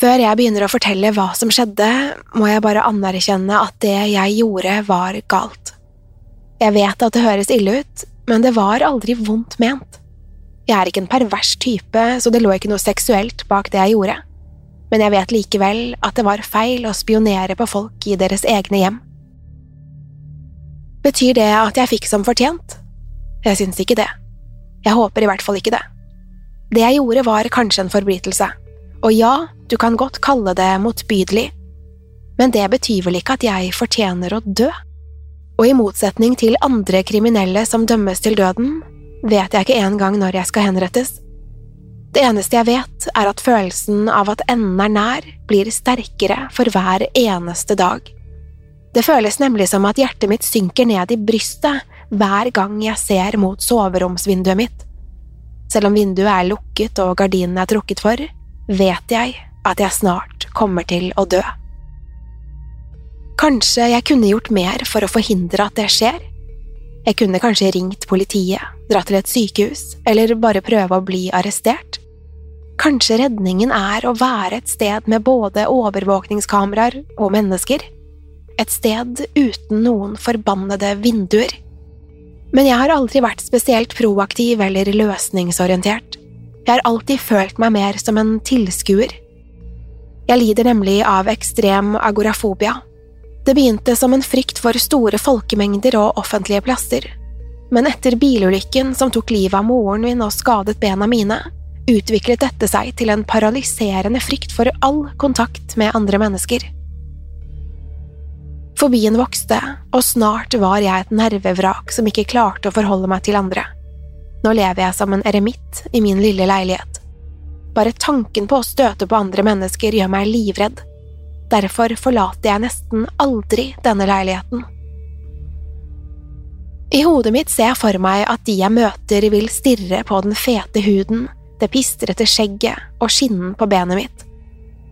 Før jeg begynner å fortelle hva som skjedde, må jeg bare anerkjenne at det jeg gjorde, var galt. Jeg vet at det høres ille ut, men det var aldri vondt ment. Jeg er ikke en pervers type, så det lå ikke noe seksuelt bak det jeg gjorde. Men jeg vet likevel at det var feil å spionere på folk i deres egne hjem. Betyr det at jeg fikk som fortjent? Jeg syns ikke det. Jeg håper i hvert fall ikke det. Det jeg gjorde, var kanskje en forbrytelse. Og ja, du kan godt kalle det motbydelig, men det betyr vel ikke at jeg fortjener å dø? Og i motsetning til andre kriminelle som dømmes til døden, vet jeg ikke engang når jeg skal henrettes. Det eneste jeg vet, er at følelsen av at enden er nær, blir sterkere for hver eneste dag. Det føles nemlig som at hjertet mitt synker ned i brystet hver gang jeg ser mot soveromsvinduet mitt. Selv om vinduet er lukket og gardinene er trukket for, vet jeg at jeg snart kommer til å dø. Kanskje jeg kunne gjort mer for å forhindre at det skjer? Jeg kunne kanskje ringt politiet, dratt til et sykehus, eller bare prøve å bli arrestert? Kanskje redningen er å være et sted med både overvåkningskameraer og mennesker? Et sted uten noen forbannede vinduer? Men jeg har aldri vært spesielt proaktiv eller løsningsorientert. Jeg har alltid følt meg mer som en tilskuer. Jeg lider nemlig av ekstrem agorafobia. Det begynte som en frykt for store folkemengder og offentlige plasser, men etter bilulykken som tok livet av moren min og skadet bena mine, utviklet dette seg til en paralyserende frykt for all kontakt med andre mennesker. Fobien vokste, og snart var jeg et nervevrak som ikke klarte å forholde meg til andre. Nå lever jeg som en eremitt i min lille leilighet. Bare tanken på å støte på andre mennesker gjør meg livredd. Derfor forlater jeg nesten aldri denne leiligheten. I hodet mitt ser jeg for meg at de jeg møter vil stirre på den fete huden, det pistrete skjegget og skinnen på benet mitt.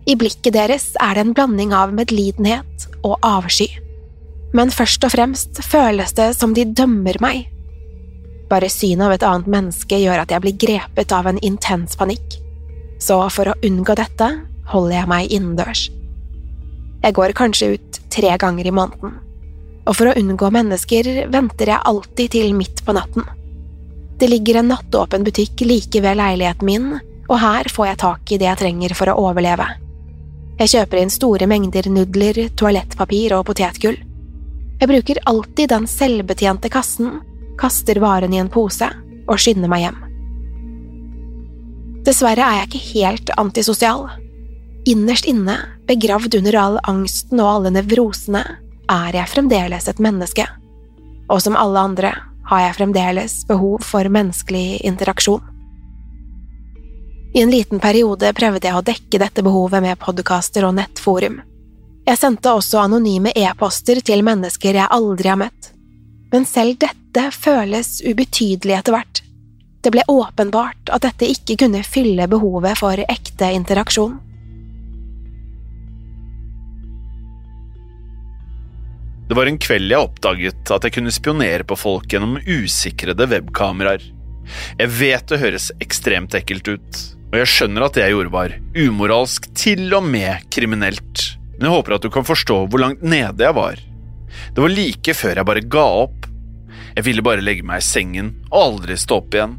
I blikket deres er det en blanding av medlidenhet og avsky. Men først og fremst føles det som de dømmer meg. Bare synet av et annet menneske gjør at jeg blir grepet av en intens panikk. Så for å unngå dette holder jeg meg innendørs. Jeg går kanskje ut tre ganger i måneden, og for å unngå mennesker venter jeg alltid til midt på natten. Det ligger en nattåpen butikk like ved leiligheten min, og her får jeg tak i det jeg trenger for å overleve. Jeg kjøper inn store mengder nudler, toalettpapir og potetgull. Jeg bruker alltid den selvbetjente kassen, kaster varen i en pose og skynder meg hjem. Dessverre er jeg ikke helt antisosial. Innerst inne, begravd under all angsten og alle nevrosene, er jeg fremdeles et menneske. Og som alle andre har jeg fremdeles behov for menneskelig interaksjon. I en liten periode prøvde jeg å dekke dette behovet med podkaster og nettforum. Jeg sendte også anonyme e-poster til mennesker jeg aldri har møtt. Men selv dette føles ubetydelig etter hvert. Det ble åpenbart at dette ikke kunne fylle behovet for ekte interaksjon. Det var en kveld jeg oppdaget at jeg kunne spionere på folk gjennom usikrede webkameraer. Jeg vet det høres ekstremt ekkelt ut, og jeg skjønner at det jeg gjorde var umoralsk, til og med kriminelt, men jeg håper at du kan forstå hvor langt nede jeg var. Det var like før jeg bare ga opp. Jeg ville bare legge meg i sengen og aldri stå opp igjen.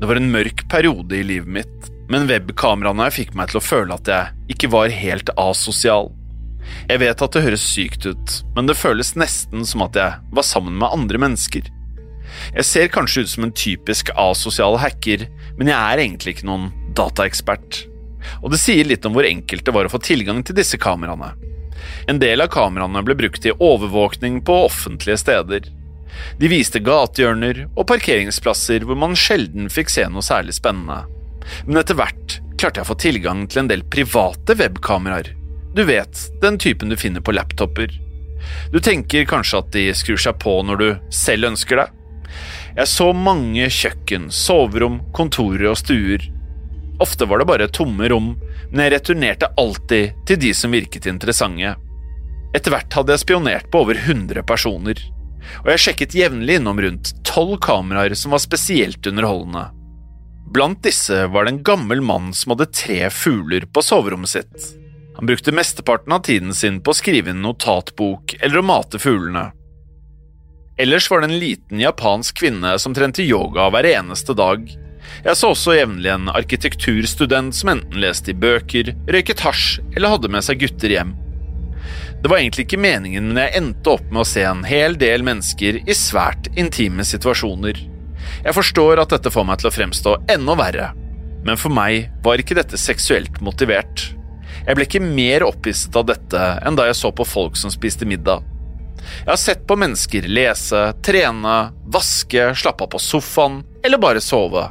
Det var en mørk periode i livet mitt, men webkameraene fikk meg til å føle at jeg ikke var helt asosial. Jeg vet at det høres sykt ut, men det føles nesten som at jeg var sammen med andre mennesker. Jeg ser kanskje ut som en typisk asosial hacker, men jeg er egentlig ikke noen dataekspert. Og det sier litt om hvor enkelt det var å få tilgang til disse kameraene. En del av kameraene ble brukt i overvåkning på offentlige steder. De viste gatehjørner og parkeringsplasser hvor man sjelden fikk se noe særlig spennende. Men etter hvert klarte jeg å få tilgang til en del private webkameraer. Du vet, den typen du finner på laptoper. Du tenker kanskje at de skrur seg på når du selv ønsker det? Jeg så mange kjøkken, soverom, kontorer og stuer. Ofte var det bare tomme rom, men jeg returnerte alltid til de som virket interessante. Etter hvert hadde jeg spionert på over 100 personer og jeg sjekket jevnlig innom rundt tolv kameraer som var spesielt underholdende. Blant disse var det en gammel mann som hadde tre fugler på soverommet sitt. Han brukte mesteparten av tiden sin på å skrive en notatbok eller å mate fuglene. Ellers var det en liten japansk kvinne som trente yoga hver eneste dag. Jeg så også jevnlig en arkitekturstudent som enten leste i bøker, røyket hasj eller hadde med seg gutter hjem. Det var egentlig ikke meningen, men jeg endte opp med å se en hel del mennesker i svært intime situasjoner. Jeg forstår at dette får meg til å fremstå enda verre, men for meg var ikke dette seksuelt motivert. Jeg ble ikke mer opphisset av dette enn da jeg så på folk som spiste middag. Jeg har sett på mennesker lese, trene, vaske, slappe av på sofaen eller bare sove.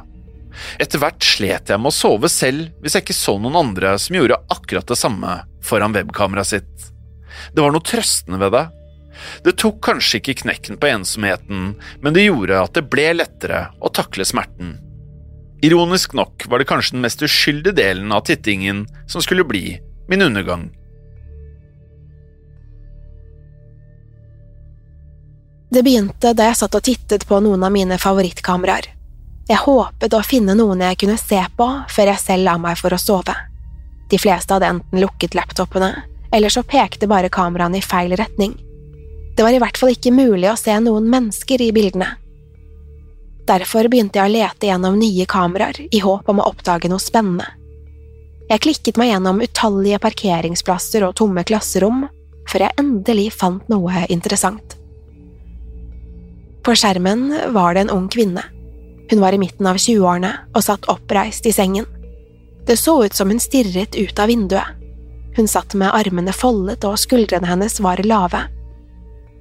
Etter hvert slet jeg med å sove selv hvis jeg ikke så noen andre som gjorde akkurat det samme foran webkameraet sitt. Det var noe trøstende ved det. Det tok kanskje ikke knekken på ensomheten, men det gjorde at det ble lettere å takle smerten. Ironisk nok var det kanskje den mest uskyldige delen av tittingen som skulle bli min undergang. Det begynte da jeg satt og tittet på noen av mine favorittkameraer. Jeg håpet å finne noen jeg kunne se på før jeg selv la meg for å sove. De fleste hadde enten lukket laptopene, eller så pekte bare kameraene i feil retning. Det var i hvert fall ikke mulig å se noen mennesker i bildene. Derfor begynte jeg å lete gjennom nye kameraer i håp om å oppdage noe spennende. Jeg klikket meg gjennom utallige parkeringsplasser og tomme klasserom før jeg endelig fant noe interessant. På skjermen var det en ung kvinne. Hun var i midten av 20-årene og satt oppreist i sengen. Det så ut som hun stirret ut av vinduet. Hun satt med armene foldet, og skuldrene hennes var lave.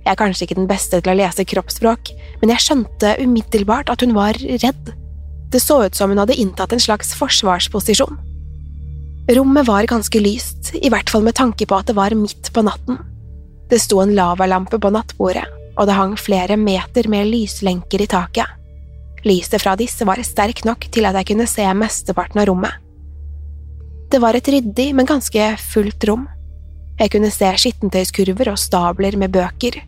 Jeg er kanskje ikke den beste til å lese kroppsspråk, men jeg skjønte umiddelbart at hun var redd. Det så ut som hun hadde inntatt en slags forsvarsposisjon. Rommet var ganske lyst, i hvert fall med tanke på at det var midt på natten. Det sto en lavalampe på nattbordet, og det hang flere meter med lyslenker i taket. Lyset fra disse var sterkt nok til at jeg kunne se mesteparten av rommet. Det var et ryddig, men ganske fullt rom. Jeg kunne se skittentøyskurver og stabler med bøker.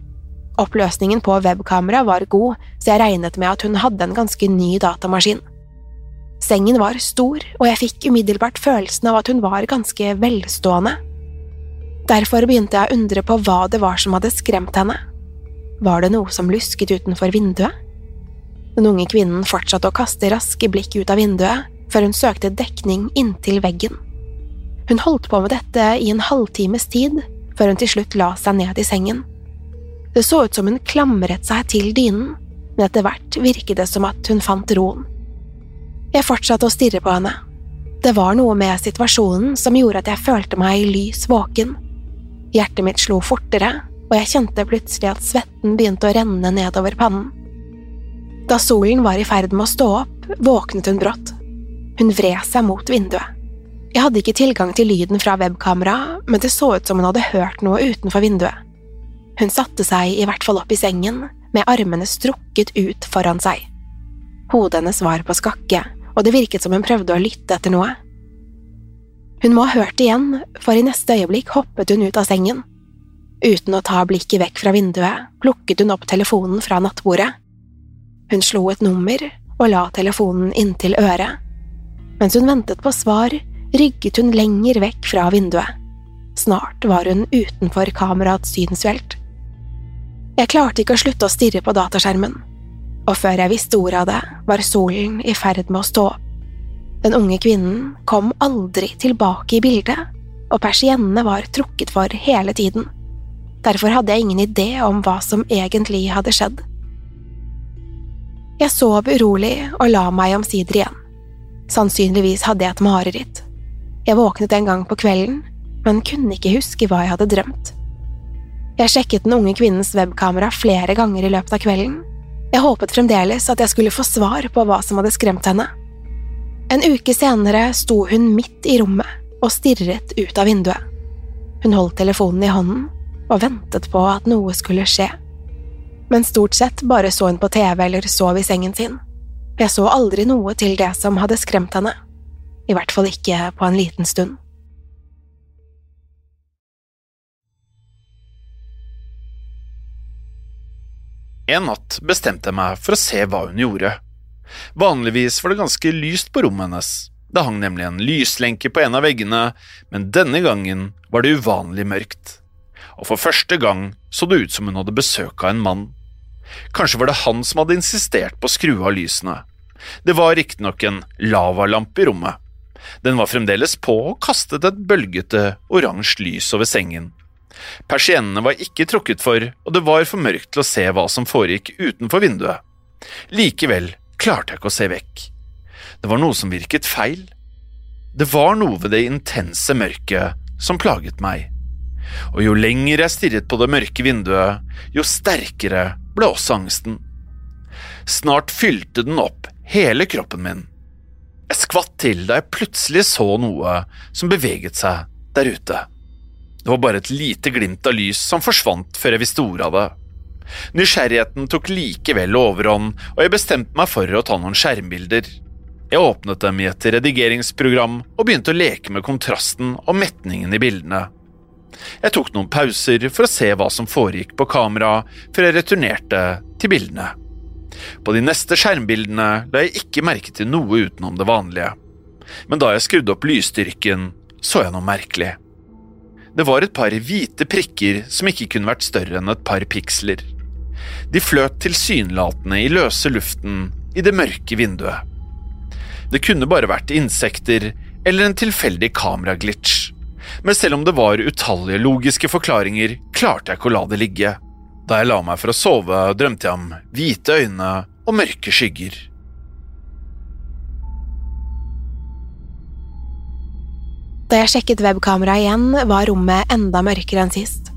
Oppløsningen på webkamera var god, så jeg regnet med at hun hadde en ganske ny datamaskin. Sengen var stor, og jeg fikk umiddelbart følelsen av at hun var ganske velstående. Derfor begynte jeg å undre på hva det var som hadde skremt henne. Var det noe som lusket utenfor vinduet? Den unge kvinnen fortsatte å kaste raske blikk ut av vinduet, før hun søkte dekning inntil veggen. Hun holdt på med dette i en halvtimes tid, før hun til slutt la seg ned i sengen. Det så ut som hun klamret seg til dynen, men etter hvert virket det som at hun fant roen. Jeg fortsatte å stirre på henne. Det var noe med situasjonen som gjorde at jeg følte meg lys våken. Hjertet mitt slo fortere, og jeg kjente plutselig at svetten begynte å renne nedover pannen. Da solen var i ferd med å stå opp, våknet hun brått. Hun vred seg mot vinduet. Jeg hadde ikke tilgang til lyden fra webkameraet, men det så ut som hun hadde hørt noe utenfor vinduet. Hun satte seg i hvert fall opp i sengen, med armene strukket ut foran seg. Hodet hennes var på skakke, og det virket som hun prøvde å lytte etter noe. Hun må ha hørt igjen, for i neste øyeblikk hoppet hun ut av sengen. Uten å ta blikket vekk fra vinduet, plukket hun opp telefonen fra nattbordet. Hun slo et nummer og la telefonen inntil øret. Mens hun ventet på svar, rygget hun lenger vekk fra vinduet. Snart var hun utenfor kameraets synsfelt. Jeg klarte ikke å slutte å stirre på dataskjermen, og før jeg visste ordet av det, var solen i ferd med å stå opp. Den unge kvinnen kom aldri tilbake i bildet, og persiennene var trukket for hele tiden. Derfor hadde jeg ingen idé om hva som egentlig hadde skjedd. Jeg sov urolig og la meg omsider igjen. Sannsynligvis hadde jeg et mareritt. Jeg våknet en gang på kvelden, men kunne ikke huske hva jeg hadde drømt. Jeg sjekket den unge kvinnens webkamera flere ganger i løpet av kvelden. Jeg håpet fremdeles at jeg skulle få svar på hva som hadde skremt henne. En uke senere sto hun midt i rommet og stirret ut av vinduet. Hun holdt telefonen i hånden og ventet på at noe skulle skje men stort sett bare så hun på TV eller sov i sengen sin. Jeg så aldri noe til det som hadde skremt henne, i hvert fall ikke på en liten stund. En natt bestemte jeg meg for å se hva hun gjorde. Vanligvis var det ganske lyst på rommet hennes. Det hang nemlig en lyslenke på en av veggene, men denne gangen var det uvanlig mørkt. Og for første gang så det ut som hun hadde besøk av en mann. Kanskje var det han som hadde insistert på å skru av lysene. Det var riktignok en lavalampe i rommet. Den var fremdeles på og kastet et bølgete, oransje lys over sengen. Persiennene var ikke trukket for, og det var for mørkt til å se hva som foregikk utenfor vinduet. Likevel klarte jeg ikke å se vekk. Det var noe som virket feil. Det var noe ved det intense mørket som plaget meg. Og jo lenger jeg stirret på det mørke vinduet, jo sterkere ble også angsten. Snart fylte den opp hele kroppen min. Jeg skvatt til da jeg plutselig så noe som beveget seg der ute. Det var bare et lite glimt av lys som forsvant før jeg visste ordet av det. Nysgjerrigheten tok likevel overhånd, og jeg bestemte meg for å ta noen skjermbilder. Jeg åpnet dem i et redigeringsprogram og begynte å leke med kontrasten og metningen i bildene. Jeg tok noen pauser for å se hva som foregikk på kamera, før jeg returnerte til bildene. På de neste skjermbildene la jeg ikke merke til noe utenom det vanlige. Men da jeg skrudde opp lysstyrken, så jeg noe merkelig. Det var et par hvite prikker som ikke kunne vært større enn et par piksler. De fløt tilsynelatende i løse luften i det mørke vinduet. Det kunne bare vært insekter eller en tilfeldig kameraglitch men selv om det var utallige logiske forklaringer, klarte jeg ikke å la det ligge. Da jeg la meg for å sove, drømte jeg om hvite øyne og mørke skygger. Da jeg sjekket webkameraet igjen, var rommet enda mørkere enn sist.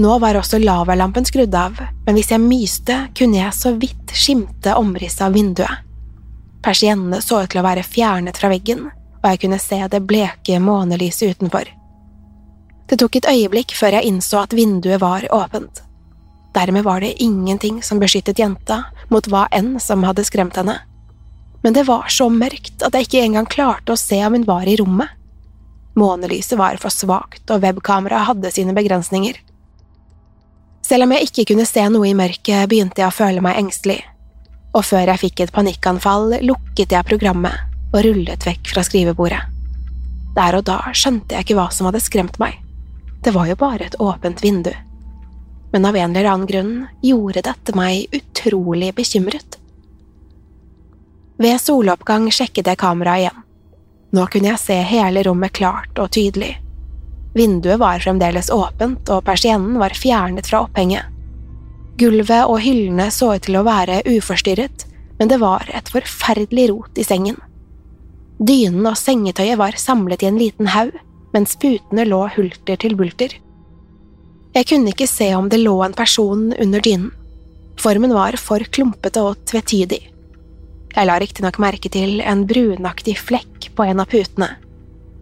Nå var også lavalampen skrudd av, men hvis jeg myste, kunne jeg så vidt skimte omrisset av vinduet. Persiennene så ut til å være fjernet fra veggen, og jeg kunne se det bleke månelyset utenfor. Det tok et øyeblikk før jeg innså at vinduet var åpent. Dermed var det ingenting som beskyttet jenta mot hva enn som hadde skremt henne. Men det var så mørkt at jeg ikke engang klarte å se om hun var i rommet. Månelyset var for svakt, og webkameraet hadde sine begrensninger. Selv om jeg ikke kunne se noe i mørket, begynte jeg å føle meg engstelig, og før jeg fikk et panikkanfall, lukket jeg programmet og rullet vekk fra skrivebordet. Der og da skjønte jeg ikke hva som hadde skremt meg. Det var jo bare et åpent vindu. Men av en eller annen grunn gjorde dette meg utrolig bekymret. Ved soloppgang sjekket jeg kameraet igjen. Nå kunne jeg se hele rommet klart og tydelig. Vinduet var fremdeles åpent, og persiennen var fjernet fra opphenget. Gulvet og hyllene så ut til å være uforstyrret, men det var et forferdelig rot i sengen. Dynen og sengetøyet var samlet i en liten haug, mens putene lå hulter til bulter. Jeg kunne ikke se om det lå en person under dynen. Formen var for klumpete og tvetydig. Jeg la riktignok merke til en brunaktig flekk på en av putene.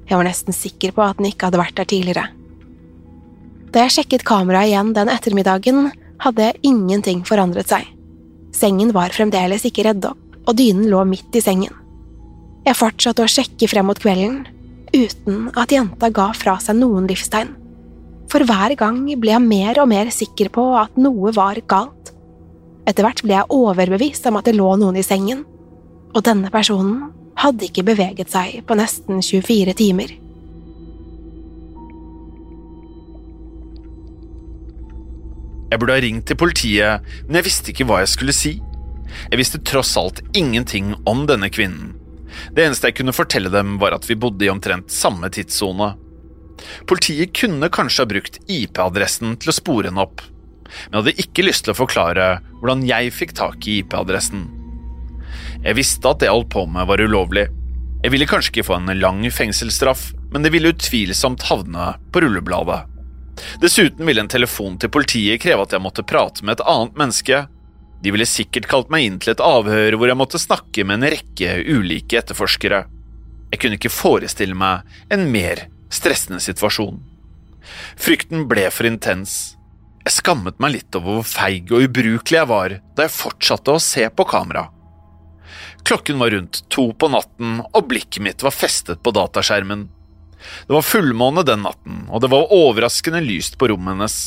Jeg var nesten sikker på at den ikke hadde vært der tidligere. Da jeg sjekket kameraet igjen den ettermiddagen, hadde ingenting forandret seg. Sengen var fremdeles ikke redd opp, og dynen lå midt i sengen. Jeg fortsatte å sjekke frem mot kvelden, uten at jenta ga fra seg noen livstegn. For hver gang ble jeg mer og mer sikker på at noe var galt. Etter hvert ble jeg overbevist om at det lå noen i sengen, og denne personen hadde ikke beveget seg på nesten 24 timer. Jeg burde ha ringt til politiet, men jeg visste ikke hva jeg skulle si. Jeg visste tross alt ingenting om denne kvinnen. Det eneste jeg kunne fortelle dem, var at vi bodde i omtrent samme tidssone. Politiet kunne kanskje ha brukt IP-adressen til å spore henne opp, men hadde ikke lyst til å forklare hvordan jeg fikk tak i IP-adressen. Jeg visste at det jeg holdt på med, var ulovlig. Jeg ville kanskje ikke få en lang fengselsstraff, men det ville utvilsomt havne på rullebladet. Dessuten ville en telefon til politiet kreve at jeg måtte prate med et annet menneske. De ville sikkert kalt meg inn til et avhør hvor jeg måtte snakke med en rekke ulike etterforskere. Jeg kunne ikke forestille meg en mer stressende situasjon. Frykten ble for intens. Jeg skammet meg litt over hvor feig og ubrukelig jeg var da jeg fortsatte å se på kamera. Klokken var rundt to på natten, og blikket mitt var festet på dataskjermen. Det var fullmåne den natten, og det var overraskende lyst på rommet hennes.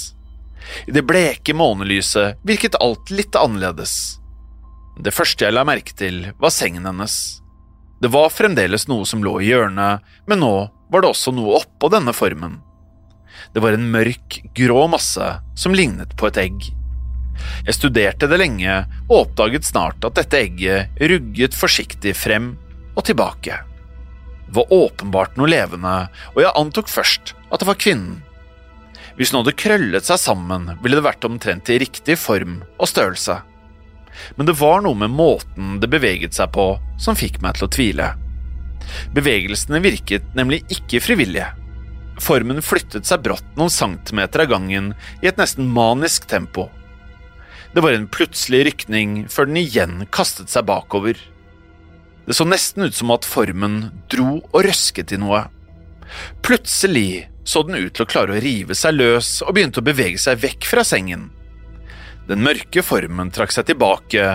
I det bleke månelyset virket alt litt annerledes. Det første jeg la merke til, var sengen hennes. Det var fremdeles noe som lå i hjørnet, men nå var det også noe oppå denne formen. Det var en mørk, grå masse som lignet på et egg. Jeg studerte det lenge og oppdaget snart at dette egget rugget forsiktig frem og tilbake Det var åpenbart noe levende, og jeg antok først at det var kvinnen. Hvis den hadde krøllet seg sammen, ville det vært omtrent i riktig form og størrelse. Men det var noe med måten det beveget seg på som fikk meg til å tvile. Bevegelsene virket nemlig ikke frivillige. Formen flyttet seg brått noen centimeter av gangen i et nesten manisk tempo. Det var en plutselig rykning før den igjen kastet seg bakover. Det så nesten ut som at formen dro og røsket i noe. Plutselig så den ut til å klare å rive seg løs og begynte å bevege seg vekk fra sengen. Den mørke formen trakk seg tilbake,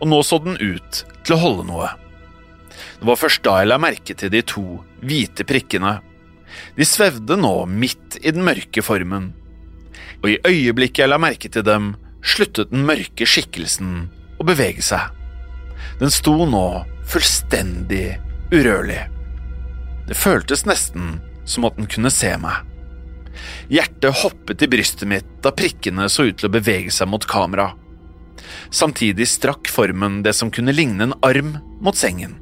og nå så den ut til å holde noe. Det var først da jeg la merke til de to hvite prikkene. De svevde nå midt i den mørke formen, og i øyeblikket jeg la merke til dem, sluttet den mørke skikkelsen å bevege seg. Den sto nå fullstendig urørlig. Det føltes nesten som at den kunne se meg. Hjertet hoppet i brystet mitt da prikkene så ut til å bevege seg mot kamera. Samtidig strakk formen det som kunne ligne en arm mot sengen.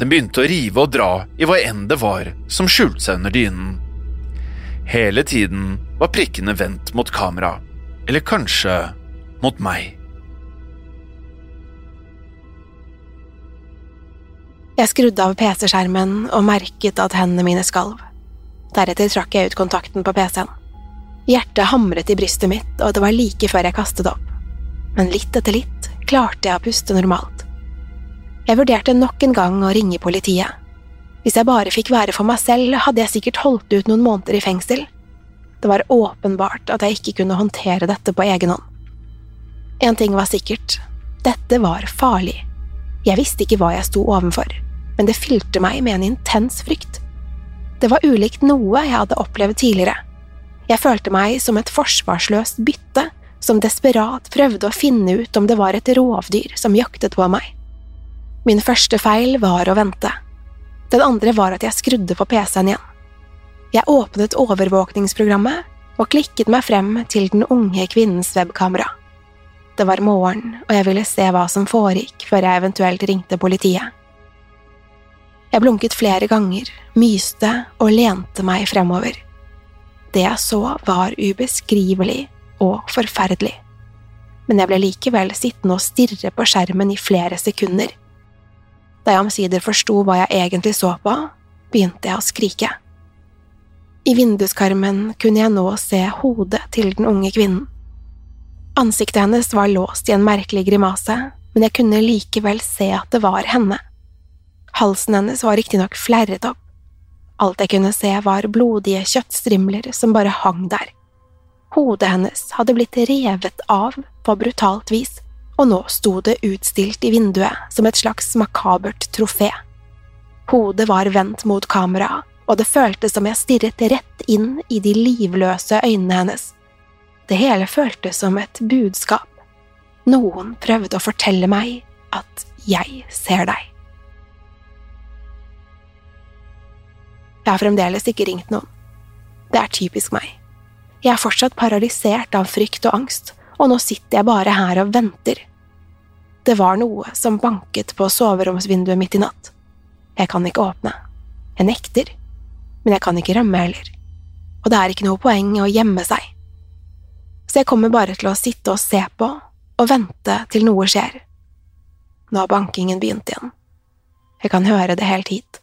Den begynte å rive og dra i hva enn det var som skjulte seg under dynen. Hele tiden var prikkene vendt mot kamera, eller kanskje mot meg. Jeg skrudde av PC-skjermen og merket at hendene mine skalv. Deretter trakk jeg ut kontakten på PC-en. Hjertet hamret i brystet mitt, og det var like før jeg kastet opp. Men litt etter litt klarte jeg å puste normalt. Jeg vurderte nok en gang å ringe politiet. Hvis jeg bare fikk være for meg selv, hadde jeg sikkert holdt ut noen måneder i fengsel. Det var åpenbart at jeg ikke kunne håndtere dette på egen hånd. En ting var sikkert, dette var farlig. Jeg visste ikke hva jeg sto ovenfor men det fylte meg med en intens frykt. Det var ulikt noe jeg hadde opplevd tidligere. Jeg følte meg som et forsvarsløst bytte som desperat prøvde å finne ut om det var et rovdyr som jaktet på meg. Min første feil var å vente. Den andre var at jeg skrudde på PC-en igjen. Jeg åpnet overvåkningsprogrammet og klikket meg frem til den unge kvinnens webkamera. Det var morgen, og jeg ville se hva som foregikk før jeg eventuelt ringte politiet. Jeg blunket flere ganger, myste og lente meg fremover. Det jeg så, var ubeskrivelig og forferdelig, men jeg ble likevel sittende og stirre på skjermen i flere sekunder. Da jeg omsider forsto hva jeg egentlig så på, begynte jeg å skrike. I vinduskarmen kunne jeg nå se hodet til den unge kvinnen. Ansiktet hennes var låst i en merkelig grimase, men jeg kunne likevel se at det var henne. Halsen hennes var riktignok flerret opp. Alt jeg kunne se, var blodige kjøttstrimler som bare hang der. Hodet hennes hadde blitt revet av på brutalt vis, og nå sto det utstilt i vinduet som et slags makabert trofé. Hodet var vendt mot kameraet, og det føltes som jeg stirret rett inn i de livløse øynene hennes. Det hele føltes som et budskap. Noen prøvde å fortelle meg at jeg ser deg. Jeg har fremdeles ikke ringt noen. Det er typisk meg. Jeg er fortsatt paralysert av frykt og angst, og nå sitter jeg bare her og venter. Det var noe som banket på soveromsvinduet mitt i natt. Jeg kan ikke åpne. Jeg nekter. Men jeg kan ikke rømme heller. Og det er ikke noe poeng å gjemme seg. Så jeg kommer bare til å sitte og se på og vente til noe skjer. Nå har bankingen begynt igjen. Jeg kan høre det helt hit.